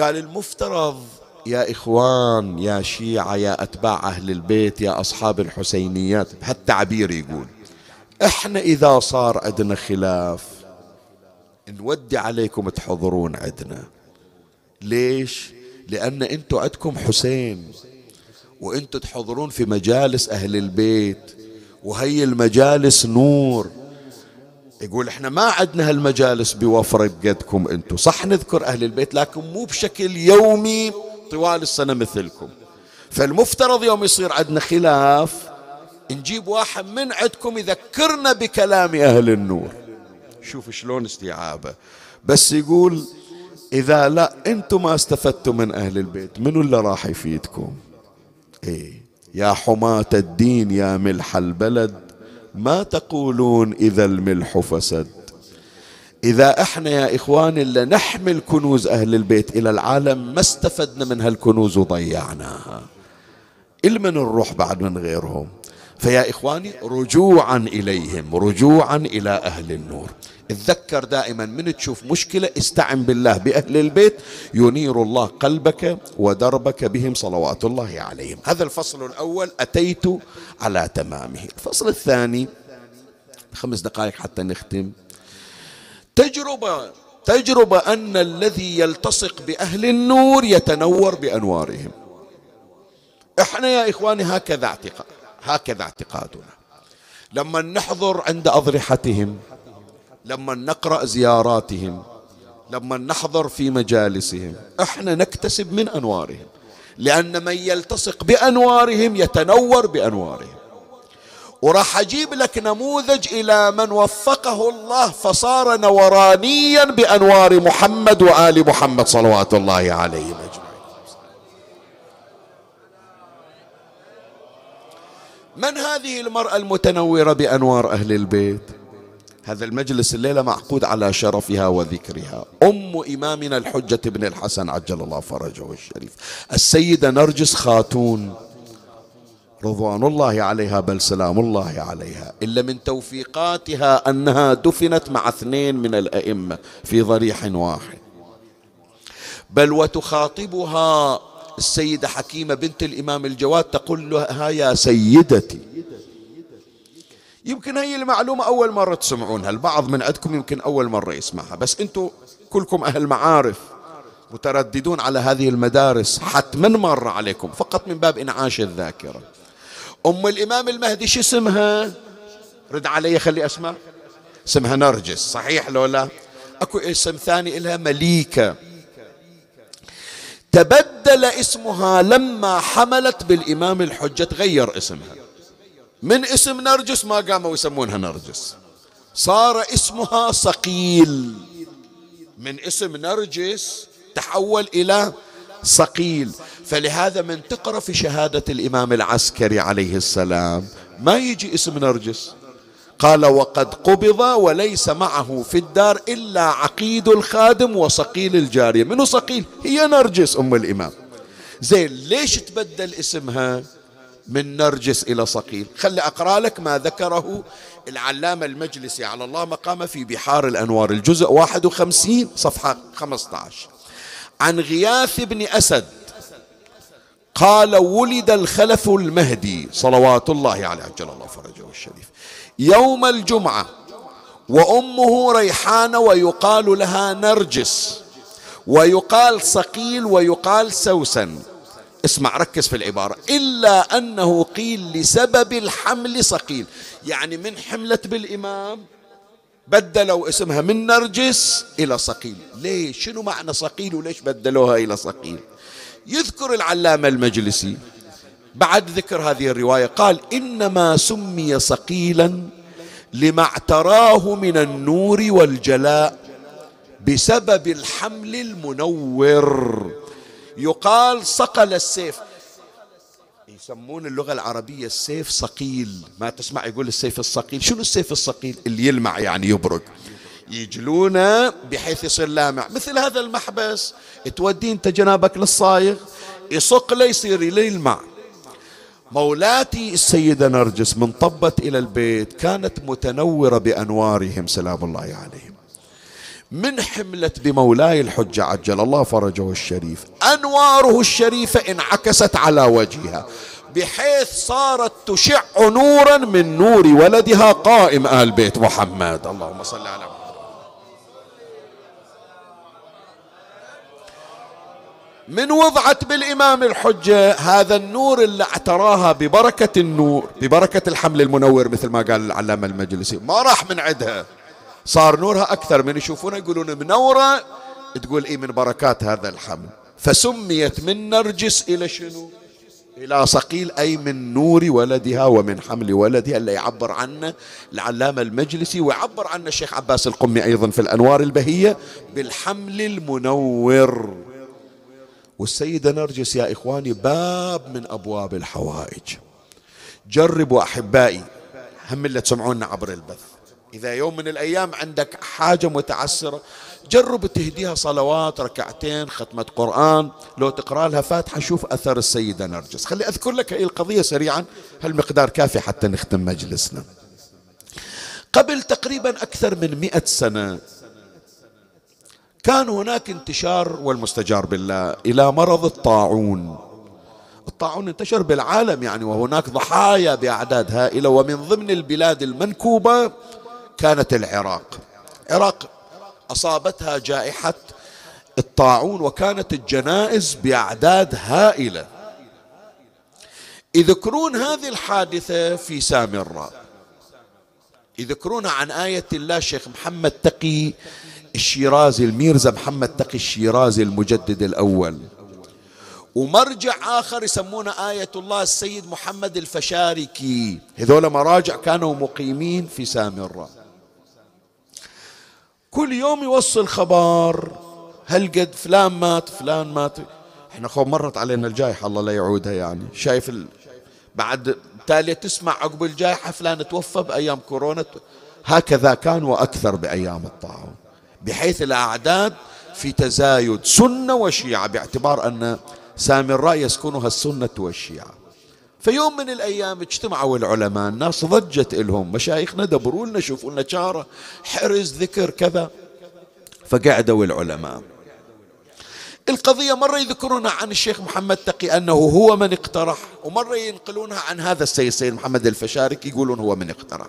S1: قال المفترض يا إخوان يا شيعة يا أتباع أهل البيت يا أصحاب الحسينيات بهالتعبير يقول إحنا إذا صار عندنا خلاف نودي عليكم تحضرون عندنا. ليش؟ لأن أنتم عندكم حسين وأنتم تحضرون في مجالس أهل البيت وهي المجالس نور. يقول إحنا ما عندنا هالمجالس بوفرة بقدكم أنتم صح نذكر أهل البيت لكن مو بشكل يومي طوال السنة مثلكم. فالمفترض يوم يصير عندنا خلاف نجيب واحد من عندكم يذكرنا بكلام أهل النور. شوف شلون استيعابه. بس يقول إذا لا أنتم ما استفدتوا من أهل البيت منو اللي راح يفيدكم؟ إيه. يا حماة الدين يا ملح البلد ما تقولون إذا الملح فسد؟ إذا إحنا يا إخواني اللي نحمل كنوز أهل البيت إلى العالم ما استفدنا من هالكنوز وضيعناها إلمن نروح بعد من غيرهم. فيا إخواني رجوعا إليهم رجوعا إلى أهل النور. تذكر دائما من تشوف مشكلة استعن بالله بأهل البيت ينير الله قلبك ودربك بهم صلوات الله عليهم. هذا الفصل الأول أتيت على تمامه. الفصل الثاني خمس دقائق حتى نختم. تجربة تجربة أن الذي يلتصق بأهل النور يتنور بأنوارهم. إحنا يا إخواني هكذا اعتقاد هكذا اعتقادنا. لما نحضر عند أضرحتهم لما نقرأ زياراتهم لما نحضر في مجالسهم إحنا نكتسب من أنوارهم. لأن من يلتصق بأنوارهم يتنور بأنوارهم. وراح أجيب لك نموذج إلى من وفقه الله فصار نورانيا بأنوار محمد وآل محمد صلوات الله عليهم أجمعين. من هذه المرأة المتنورة بأنوار أهل البيت؟ هذا المجلس الليلة معقود على شرفها وذكرها. أم إمامنا الحجة بن الحسن عجل الله فرجه الشريف. السيدة نرجس خاتون. رضوان الله عليها بل سلام الله عليها. إلا من توفيقاتها أنها دفنت مع اثنين من الأئمة في ضريح واحد. بل وتخاطبها السيدة حكيمة بنت الإمام الجواد تقول لها يا سيدتي. يمكن هي المعلومة أول مرة تسمعونها البعض من عندكم يمكن أول مرة يسمعها بس أنتم كلكم أهل معارف مترددون على هذه المدارس حتما مر عليكم فقط من باب إنعاش الذاكرة. أم الإمام المهدي شو اسمها؟ رد علي خلي أسمع. اسمها نرجس صحيح لو لا؟ أكو اسم ثاني إلها مليكة. تبدل اسمها لما حملت بالإمام الحجة تغير اسمها. من اسم نرجس؟ ما قاموا يسمونها نرجس. صار اسمها صقيل من اسم نرجس تحول إلى صقيل فلهذا من تقرأ في شهادة الإمام العسكري عليه السلام ما يجي اسم نرجس؟ قال وقد قبض وليس معه في الدار إلا عقيد الخادم وصقيل الجارية. منو صقيل؟ هي نرجس أم الإمام. زين ليش تبدل اسمها من نرجس إلى صقيل؟ خلي أقرأ لك ما ذكره العلامة المجلسي. على الله مقام في بحار الأنوار الجزء 51 صفحة 15 عن غياث بن أسد قال ولد الخلف المهدي صلوات الله عليه عجل الله فرجه الشريف. يوم الجمعة وأمه ريحانة ويقال لها نرجس ويقال صقيل ويقال سوسن. اسمع ركز في العبارة. إلا أنه قيل لسبب الحمل صقيل يعني من حملت بالإمام بدلوا اسمها من نرجس إلى صقيل ليش شنو معنى صقيل وليش بدلوها إلى صقيل يذكر العلامة المجلسي بعد ذكر هذه الرواية قال إنما سمي صقيلا لما اعتراه من النور والجلاء بسبب الحمل المنور. يقال صقل السيف. يسمون اللغة العربية السيف صقيل ما تسمع يقول السيف الصقيل شنو السيف الصقيل اللي يلمع يعني يبرق. يجلونه بحيث يصير لامع. مثل هذا المحبس تودي انت جنابك للصايغ يصق له يصير يلمع مولاتي السيدة نرجس من طبت إلى البيت كانت متنورة بأنوارهم سلام الله عليهم. من حملت بمولاي الحجة عجل الله فرجه الشريف. أنواره الشريفة انعكست على وجهها بحيث صارت تشع نورا من نور ولدها قائم آل بيت محمد. اللهم صل على محمد. من وضعت بالإمام الحجة هذا النور اللي اعتراها ببركة النور ببركة الحمل المنور مثل ما قال العلامة المجلسي. ما راح من عندها. صار نورها أكثر من يشوفونها يقولون منورة تقول إيه من بركات هذا الحمل. فسميت من نرجس إلى شنو؟ إلى صقيل أي من نور ولدها ومن حمل ولدها اللي يعبر عنه العلامة المجلسي ويعبر عنه الشيخ عباس القمي أيضا في الأنوار البهية بالحمل المنور. والسيدة نرجس يا إخواني باب من أبواب الحوائج. جربوا أحبائي هم اللي تسمعونا عبر البث. إذا يوم من الأيام عندك حاجة متعسرة جرب تهديها صلوات ركعتين ختمة قرآن. لو تقرأ لها فاتحة شوف أثر السيدة نرجس. خلي أذكر لك هذه القضية سريعا هالمقدار كافي حتى نختم مجلسنا. قبل تقريبا أكثر من مئة سنة كان هناك انتشار والمستجار بالله إلى مرض الطاعون. الطاعون انتشر بالعالم يعني وهناك ضحايا بأعداد هائلة ومن ضمن البلاد المنكوبة كانت العراق. العراق أصابتها جائحة الطاعون وكانت الجنائز بأعداد هائلة. يذكرون هذه الحادثة في سامراء يذكرون عن آية الله الشيخ محمد تقي الشيرازي الميرزا محمد تقي الشيرازي المجدد الأول. ومرجع آخر يسمونه آية الله السيد محمد الفشاركي. هذول مراجع كانوا مقيمين في سامراء كل يوم يوصل خبر هل قد فلان مات فلان مات. إحنا خو مرت علينا الجائحة الله لا يعودها يعني. شايف ال... بعد تالي تسمع عقب الجائحة فلان توفى بأيام كورونا هكذا كان وأكثر بأيام الطاعون. بحيث الأعداد في تزايد سنة وشيعة باعتبار أن سامراء يسكنها السنة والشيعة. فيوم من الأيام اجتمعوا العلماء الناس ضجت لهم مشايخنا دبروا لنا شوفوا لنا شارة حرز ذكر كذا فقعدوا العلماء. القضية مرة يذكرونها عن الشيخ محمد تقي أنه هو من اقترح ومرة ينقلونها عن هذا السيد سيد محمد الفشارك يقولون هو من اقترح.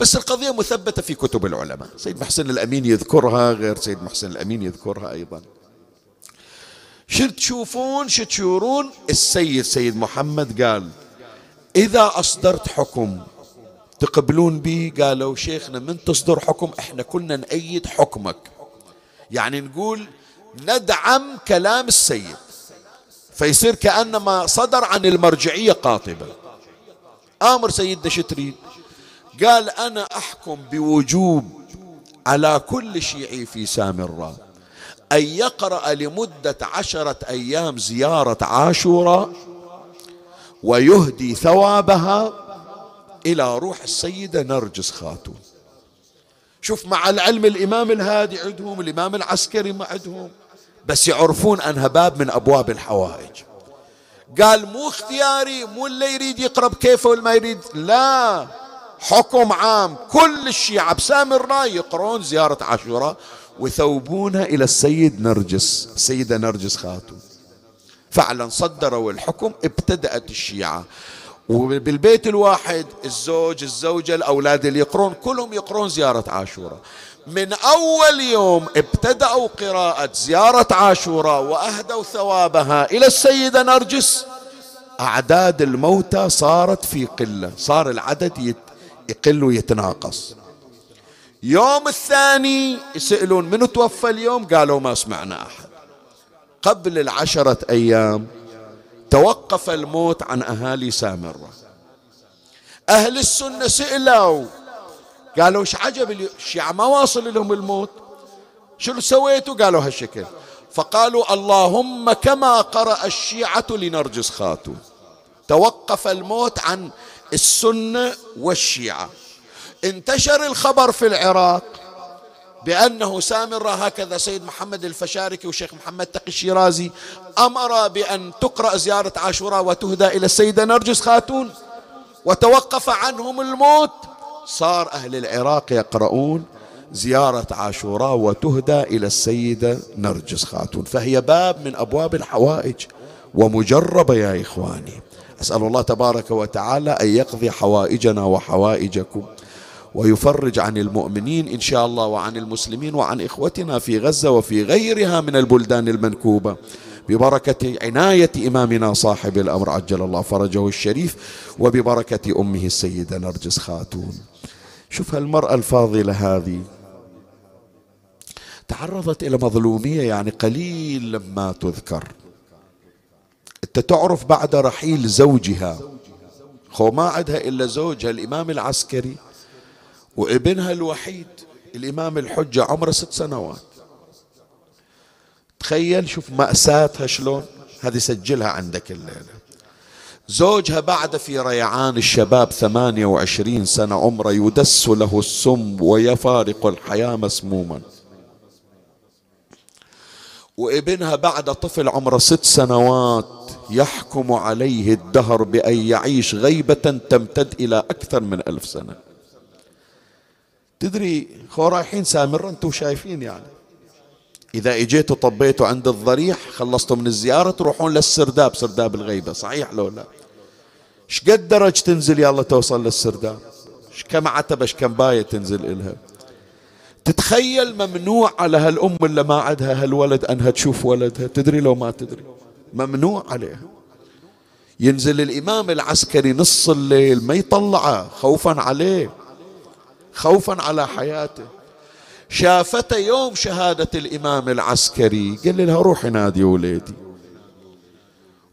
S1: بس القضية مثبتة في كتب العلماء. سيد محسن الأمين يذكرها غير سيد محسن الأمين يذكرها أيضا. شو تشوفون؟ شو تشورون؟ السيد سيد محمد قال إذا أصدرت حكم تقبلون به قالوا شيخنا من تصدر حكم؟ إحنا كنا نأيد حكمك. يعني نقول ندعم كلام السيد فيصير كأنما صدر عن المرجعية قاطبة آمر سيدنا شتريد قال أنا أحكم بوجوب على كل شيعي في سامراء أن يقرأ لمدة عشرة أيام زيارة عاشوراء ويهدي ثوابها إلى روح السيدة نرجس خاتون. شوف مع العلم الإمام الهادي عندهم الإمام العسكري ما عندهم بس يعرفون أنها باب من أبواب الحوائج. قال مو اختياري مو اللي يريد يقرب كيفه والما يريد. لا حكم عام. كل الشيعة بسامراء يقرون زيارة عاشوراء ويثوبونها إلى السيد نرجس السيدة نرجس خاتون فعلا صدروا الحكم ابتدأت الشيعة. وبالبيت الواحد الزوج الزوجة الأولاد اللي يقرون كلهم يقرون زيارة عاشوراء. من أول يوم ابتدأوا قراءة زيارة عاشوراء وأهدوا ثوابها إلى السيدة نرجس. أعداد الموتى صارت في قلة صار العدد يقل ويتناقص. يوم الثاني يسألون من توفى اليوم؟ قالوا ما سمعنا أحد. قبل العشرة أيام توقف الموت عن أهالي سامرة. أهل السنة سئلوا قالوا إيش عجب الشيعة ما واصل لهم الموت. شنو سويتوا؟ قالوا هالشكل. فقالوا اللهم كما قرأ الشيعة لنرجس خاتون. توقف الموت عن السنة والشيعة. انتشر الخبر في العراق بأنه سامرة هكذا سيد محمد الفشاركي وشيخ محمد تقي الشيرازي أمر بأن تقرأ زيارة عاشوراء وتهدى إلى السيدة نرجس خاتون. وتوقف عنهم الموت. صار أهل العراق يقرؤون زيارة عاشوراء وتهدى إلى السيدة نرجس خاتون. فهي باب من أبواب الحوائج ومجربة يا إخواني. أسأل الله تبارك وتعالى أن يقضي حوائجنا وحوائجكم ويفرج عن المؤمنين إن شاء الله وعن المسلمين وعن إخوتنا في غزة وفي غيرها من البلدان المنكوبة. ببركة عناية إمامنا صاحب الأمر عجل الله فرجه الشريف وببركة أمه السيدة نرجس خاتون. شوف هالمرأة الفاضلة هذه. تعرضت إلى مظلومية يعني قليل لما تذكر. أنت تعرف بعد رحيل زوجها. خو ما عندها إلا زوجها الإمام العسكري وابنها الوحيد الإمام الحجة عمره ست سنوات. تخيل شوف مأساتها شلون؟ هذه سجلها عندك الليلة. زوجها بعد في ريعان الشباب ثمانية وعشرين سنة عمره يدس له السم ويفارق الحياة مسموما. وابنها بعد طفل عمره ست سنوات يحكم عليه الدهر بأن يعيش غيبة تمتد إلى أكثر من ألف سنة. تدري خو رايحين سامرة؟ أنتم شايفين يعني. إذا إجيتوا طبيتوا عند الضريح خلصتوا من الزيارة تروحون للسرداب سرداب الغيبة صحيح لو لا؟ إيش قد درج تنزل يلا توصل للسرداب؟ كم عتبة كم باية تنزل إلها؟ تتخيل ممنوع على هالأم اللي ما عندها هالولد أنها تشوف ولدها تدري لو ما تدري؟ ممنوع عليها. ينزل الإمام العسكري نص الليل ما يطلعه خوفا عليه خوفا على حياته. شافته يوم شهادة الإمام العسكري. قال لها روحي نادي وليدي.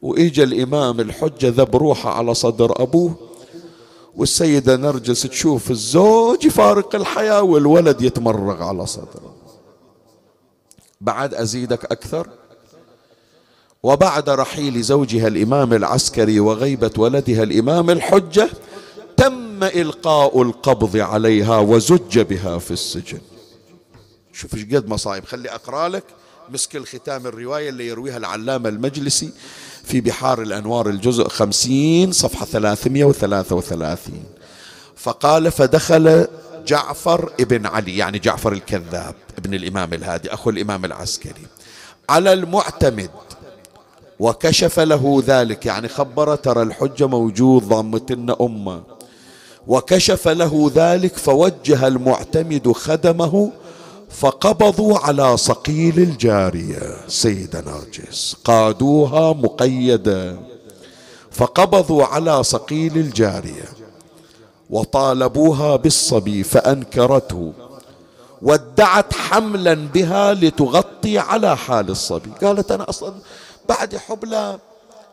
S1: وإجا الإمام الحجة ذب روحه على صدر أبوه. والسيدة نرجس تشوف الزوج يفارق الحياة والولد يتمرغ على صدره. بعد أزيدك أكثر؟ وبعد رحيل زوجها الإمام العسكري وغيبة ولدها الإمام الحجة تم إلقاء القبض عليها وزج بها في السجن. شوف إيش قد مصايب. خلي أقرأ لك مسك الختام الرواية اللي يرويها العلامة المجلسي في بحار الأنوار الجزء خمسين صفحة ثلاثمية وثلاثة وثلاثين. فقال فدخل جعفر ابن علي يعني جعفر الكذاب ابن الإمام الهادي أخو الإمام العسكري على المعتمد وكشف له ذلك يعني خبر ترى الحجة موجود ضامتنا أمة. وكشف له ذلك فوجه المعتمد خدمه فقبضوا على صقيل الجارية سيدة نرجس قادوها مقيدة. فقبضوا على صقيل الجارية. وطالبوها بالصبي فأنكرته. وادعت حملا بها لتغطي على حال الصبي. قالت أنا أصلا بعد حبلى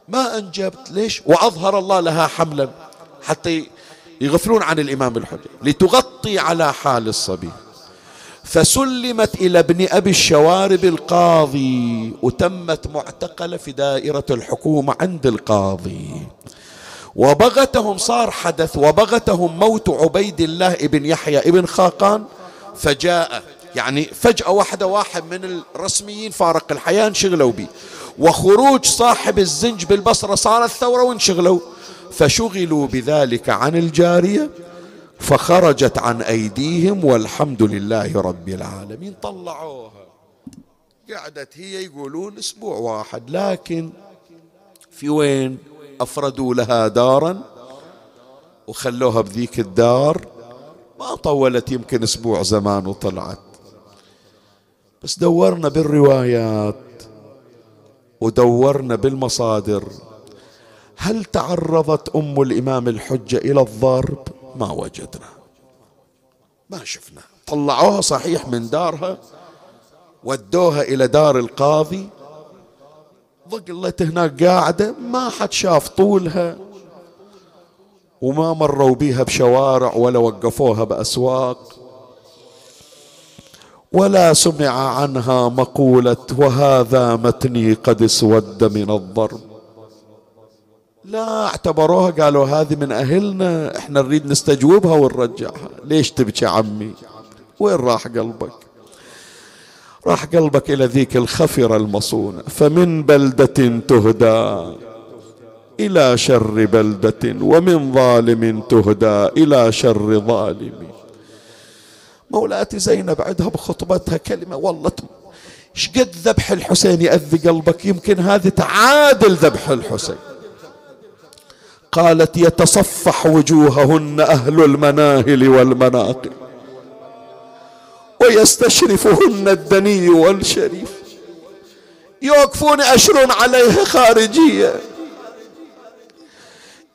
S1: ما أنجبت. ليش؟ وأظهر الله لها حملا. حتى يغفلون عن الإمام الحجة. لتغطي على حال الصبي. فسلمت إلى ابن أبي الشوارب القاضي وتمت معتقلة في دائرة الحكومة عند القاضي. وبغتهم صار حدث وبغتهم موت عبيد الله ابن يحيى ابن خاقان فجاء يعني فجأة واحدة واحد من الرسميين فارق الحياة انشغلوا به وخروج صاحب الزنج بالبصرة صارت ثورة وانشغلوا. فشغلوا بذلك عن الجارية فخرجت عن أيديهم والحمد لله رب العالمين. طلعوها. قعدت هي يقولون أسبوع واحد لكن في وين؟ أفردوا لها دارا وخلوها بذيك الدار. ما طولت يمكن أسبوع زمان وطلعت. بس دورنا بالروايات ودورنا بالمصادر. هل تعرضت أم الإمام الحجة إلى الضرب؟ ما وجدنا. ما شفنا. طلعوها صحيح من دارها ودوها إلى دار القاضي. ظلت هناك قاعدة ما حد شاف طولها وما مروا بيها بشوارع ولا وقفوها بأسواق ولا سمع عنها مقولة وهذا متني قد اسود من الضرب. لا اعتبروها قالوا هذه من أهلنا إحنا نريد نستجوبها ونرجعها. ليش تبكي عمي؟ وين راح قلبك؟ راح قلبك إلى ذيك الخفرة المصونة. فمن بلدة تهدى إلى شر بلدة ومن ظالم تهدى إلى شر ظالم. مولاتي زينب عندها بخطبتها كلمة والله شقد ذبح الحسين يأذي قلبك؟ يمكن هذه تعادل ذبح الحسين. قالت يتصفح وجوههن أهل المناهل والمناقب. ويستشرفهن الدني والشريف. يوقفون أشر عليها خارجية.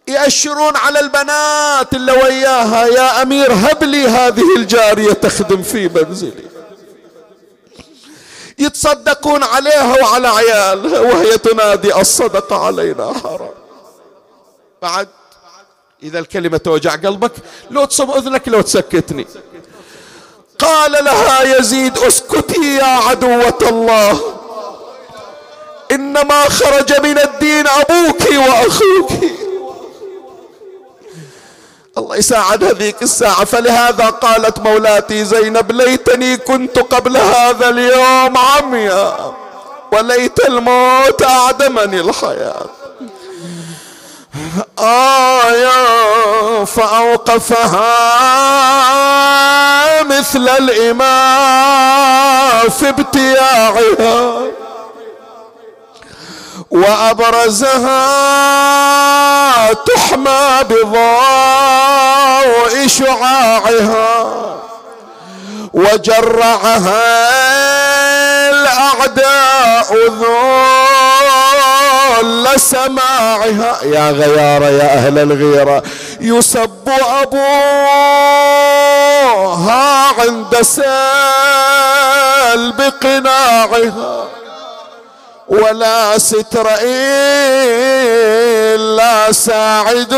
S1: يأشرون على البنات اللي وياها يا أمير هب لي هذه الجارية تخدم في منزلي. يتصدقون عليها وعلى عيالها وهي تنادي الصدقة علينا حرام. بعد. إذا الكلمة توجع قلبك لو تصب أذنك لو تسكتني. قال لها يزيد اسكتي يا عدوة الله. إنما خرج من الدين أبوك وأخوك. الله يساعد هذيك الساعة. فلهذا قالت مولاتي زينب ليتني كنت قبل هذا اليوم عميا وليت الموت أعدمني الحياة. آية فأوقفها مثل الإمام في ابتياعها وأبرزها تحمى بضوء شعاعها وجرعها الأعداء ذل سماعها. يا غيارة يا أهل الغيرة يسب أبوها عند سلب قناعها ولا ستر إلا ساعدون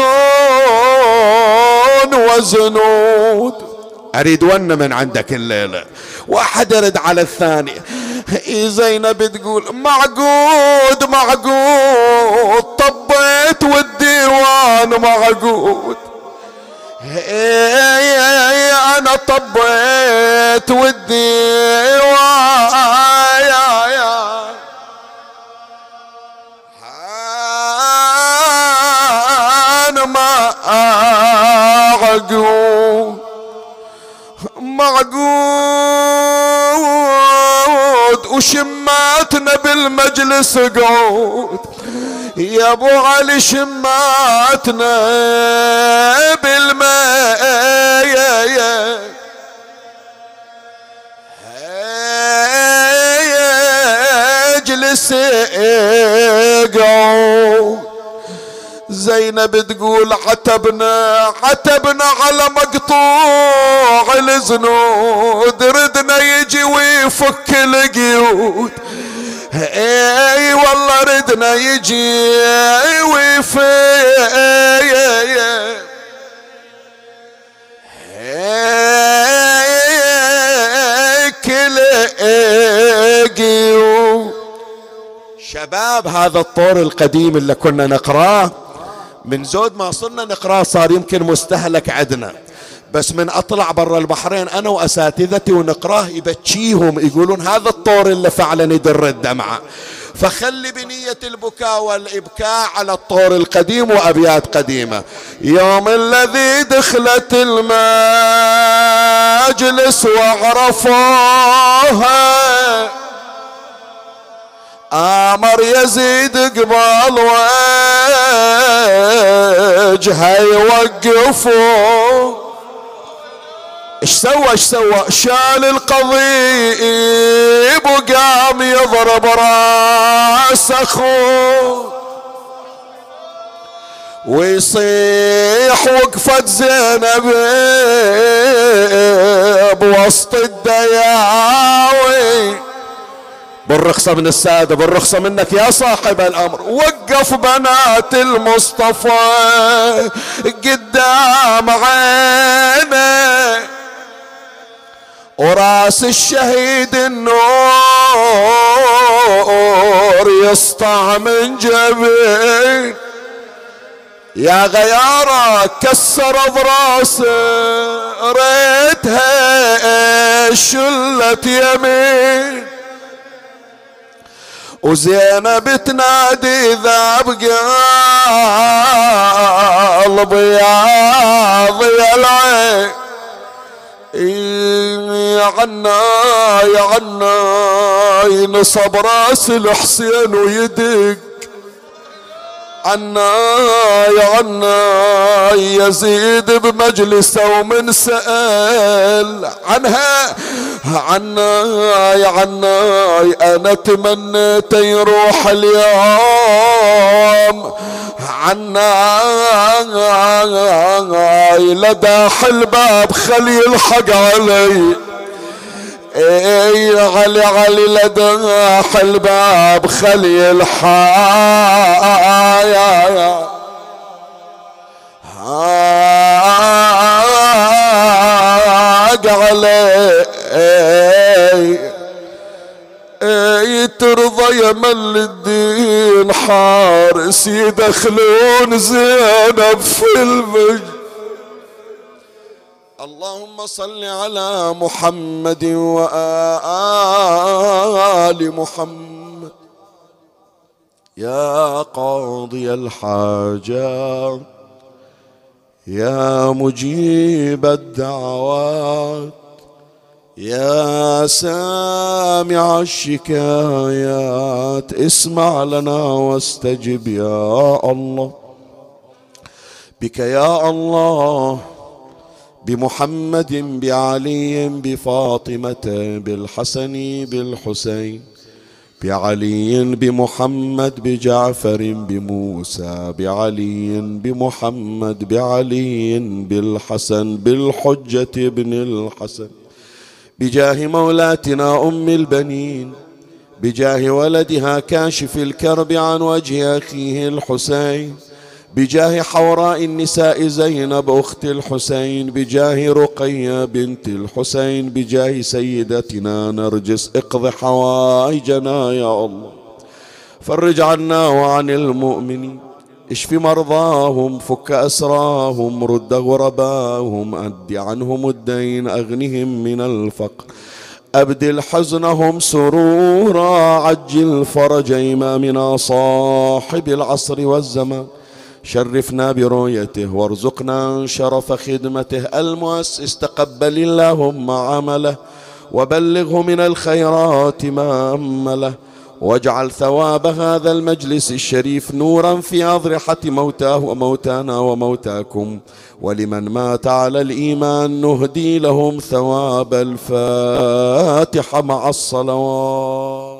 S1: وزنود أريد ون من عندك الليلة واحد يرد على الثاني. زينب تقول معقود معقود طبيت والديوان معقود. أنا طبيت والديوان. معقود معقود وشماتنا بالمجلس قعود. يا أبو علي شماتنا بالمجلس قعود. زينب تقول عتبنا عتبنا على مقطوع الزنود ردنا يجي ويفك القيود. اي والله ردنا يجي ويفك. شباب هذا الطور القديم اللي كنا نقراه من زود ما صرنا نقراه صار يمكن مستهلك عندنا بس من أطلع برا البحرين أنا وأساتذتي ونقراه يبكيهم يقولون هذا الطور اللي فعلا يدر الدمعة. فخلي بنية البكاء والإبكاء على الطور القديم وأبيات قديمة. يوم الذي دخلت المجلس وعرفوها آمر يزيد قبال وجهه يوقفوا إيش سوى إيش سوى؟ شال القضيب وقام يضرب راس اخوه ويصيح وقفة زينب بوسط الدياوي. بالرخصة من السادة بالرخصة منك يا صاحب الأمر. وقف بنات المصطفى قدام عينه وراس الشهيد النور يسطع من جبين. يا غيارة كسر براسه ريتها شلت يمين. وزينب تنادي ذا بقلبي يا ضي العين. يا عنا يا عنا ينصب راس الحسين ويدق. عنا يا عنا يزيد بمجلسه ومن سأل عنها. عنا يا عنا أنا تمنيت يروح اليوم. عنا لداح الباب خلي الحق علي. اي علي علي لداح الباب خلي الحايا علي ترضى يا مل الدين حارس يدخلون زينب في المجد اللهم صل على محمد وآل محمد. يا قاضي الحاجات يا مجيب الدعوات يا سامع الشكايات اسمع لنا واستجب يا الله. بك يا الله بمحمد بعلي بفاطمة بالحسن بالحسين بعلي بمحمد بجعفر بموسى بعلي بمحمد بعلي بالحسن بالحجة بن الحسن بجاه مولاتنا أم البنين بجاه ولدها كاشف الكرب عن وجه أخيه الحسين بجاه حوراء النساء زينب أخت الحسين بجاه رقية بنت الحسين بجاه سيدتنا نرجس اقض حوائجنا يا الله. فرج عنا وعن المؤمنين اشف مرضاهم فك أسراهم رد غرباهم أد عنهم الدين أغنهم من الفقر. أبدل حزنهم سرورا عجل فرج إمامنا صاحب العصر والزمان. شرفنا برؤيته وارزقنا شرف خدمته. المؤسس تقبل اللهم عمله وبلغه من الخيرات ما أمله. واجعل ثواب هذا المجلس الشريف نورا في أضرحة موتاه وموتانا وموتاكم. ولمن مات على الإيمان نهدي لهم ثواب الفاتحة مع الصلوات.